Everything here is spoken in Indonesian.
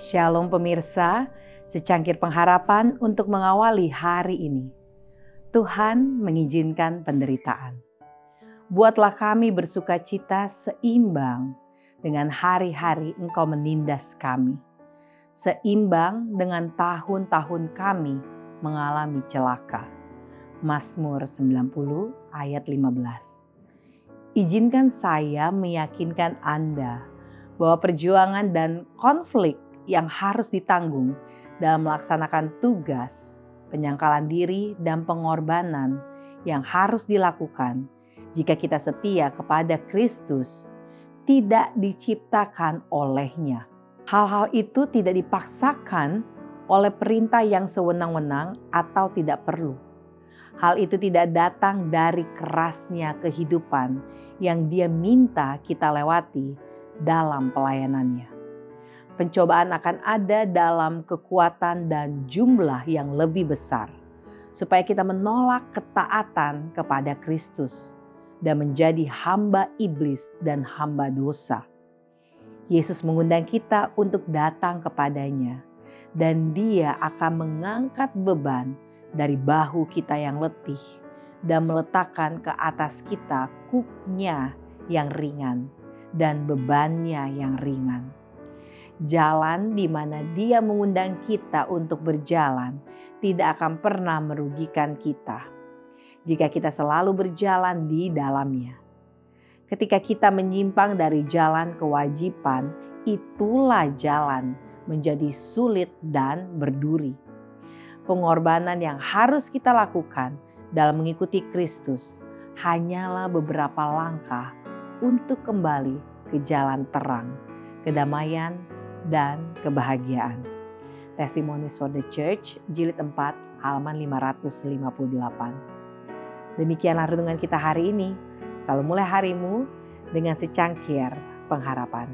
Shalom pemirsa, secangkir pengharapan untuk mengawali hari ini. Tuhan mengizinkan penderitaan. Buatlah kami bersuka cita seimbang dengan hari-hari Engkau menindas kami. Seimbang dengan tahun-tahun kami mengalami celaka. Mazmur 90 ayat 15. Izinkan saya meyakinkan Anda bahwa perjuangan dan konflik yang harus ditanggung dalam melaksanakan tugas, penyangkalan diri, dan pengorbanan yang harus dilakukan jika kita setia kepada Kristus tidak diciptakan olehnya. Hal-hal itu tidak dipaksakan oleh perintah yang sewenang-wenang atau tidak perlu. Hal itu tidak datang dari kerasnya kehidupan yang Dia minta kita lewati dalam pelayanannya pencobaan akan ada dalam kekuatan dan jumlah yang lebih besar, supaya kita menolak ketaatan kepada Kristus dan menjadi hamba iblis dan hamba dosa. Yesus mengundang kita untuk datang kepadanya, dan Dia akan mengangkat beban dari bahu kita yang letih dan meletakkan ke atas kita kuknya yang ringan dan bebannya yang ringan jalan di mana Dia mengundang kita untuk berjalan tidak akan pernah merugikan kita jika kita selalu berjalan di dalamnya. Ketika kita menyimpang dari jalan kewajiban, itulah jalan menjadi sulit dan berduri. Pengorbanan yang harus kita lakukan dalam mengikuti Kristus hanyalah beberapa langkah untuk kembali ke jalan terang, kedamaian, dan kebahagiaan. Testimonies for the Church, jilid 4, halaman 558. Demikianlah renungan kita hari ini. Selalu mulai harimu dengan secangkir pengharapan.